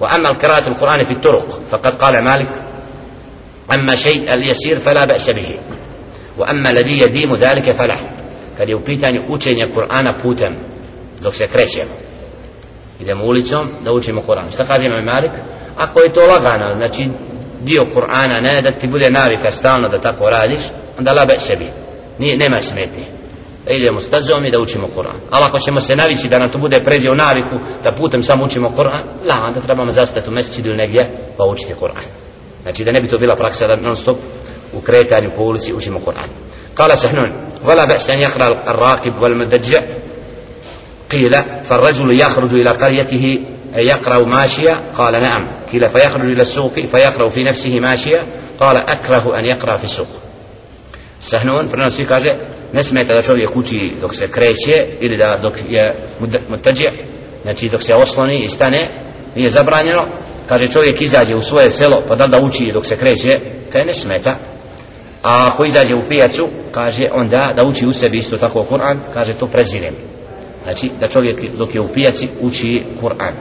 وأما قراءة القرآن في الطرق فقد قال مالك أما شيء اليسير فلا بأس به وأما الذي يديم ذلك فلا. كان يبيتان يؤتين القرآن بوتم لو سكرشم إذا مولتهم نؤتين القرآن استقاد من مالك أقوي طلقنا نتي dio Kur'ana ne da ti bude navika stalno da tako radiš onda la be sebi nema smetnje. Da idemo stazom i da učimo Kur'an ali ako ćemo se navići da nam to bude pređe u naviku da putem samo učimo Kur'an la onda trebamo zastati u mesecidu ili negdje pa učiti Kur'an znači da ne bi to bila praksa da non stop u kretanju po ulici učimo Kur'an قال سهنون ولا بأس أن يقرأ الراكب والمدجع قيل فالرجل يخرج إلى قريته يقرأ ماشيا قال نعم قيل فيخرج إلى السوق فيقرأ في نفسه ماشيا قال أكره أن يقرأ في السوق Sahnun prenosi kaže ne smeta da čovjek uči dok se kreće ili da dok je mutađe znači dok se osloni i stane nije zabranjeno. Kaže čovjek izađe u svoje selo pa da da uči dok se kreće kaže ne smeta. A ako izađe u pijacu kaže onda da uči u sebi isto tako Kur'an kaže to prezirem. Znači da čovjek dok je u pijaci uči Kur'an.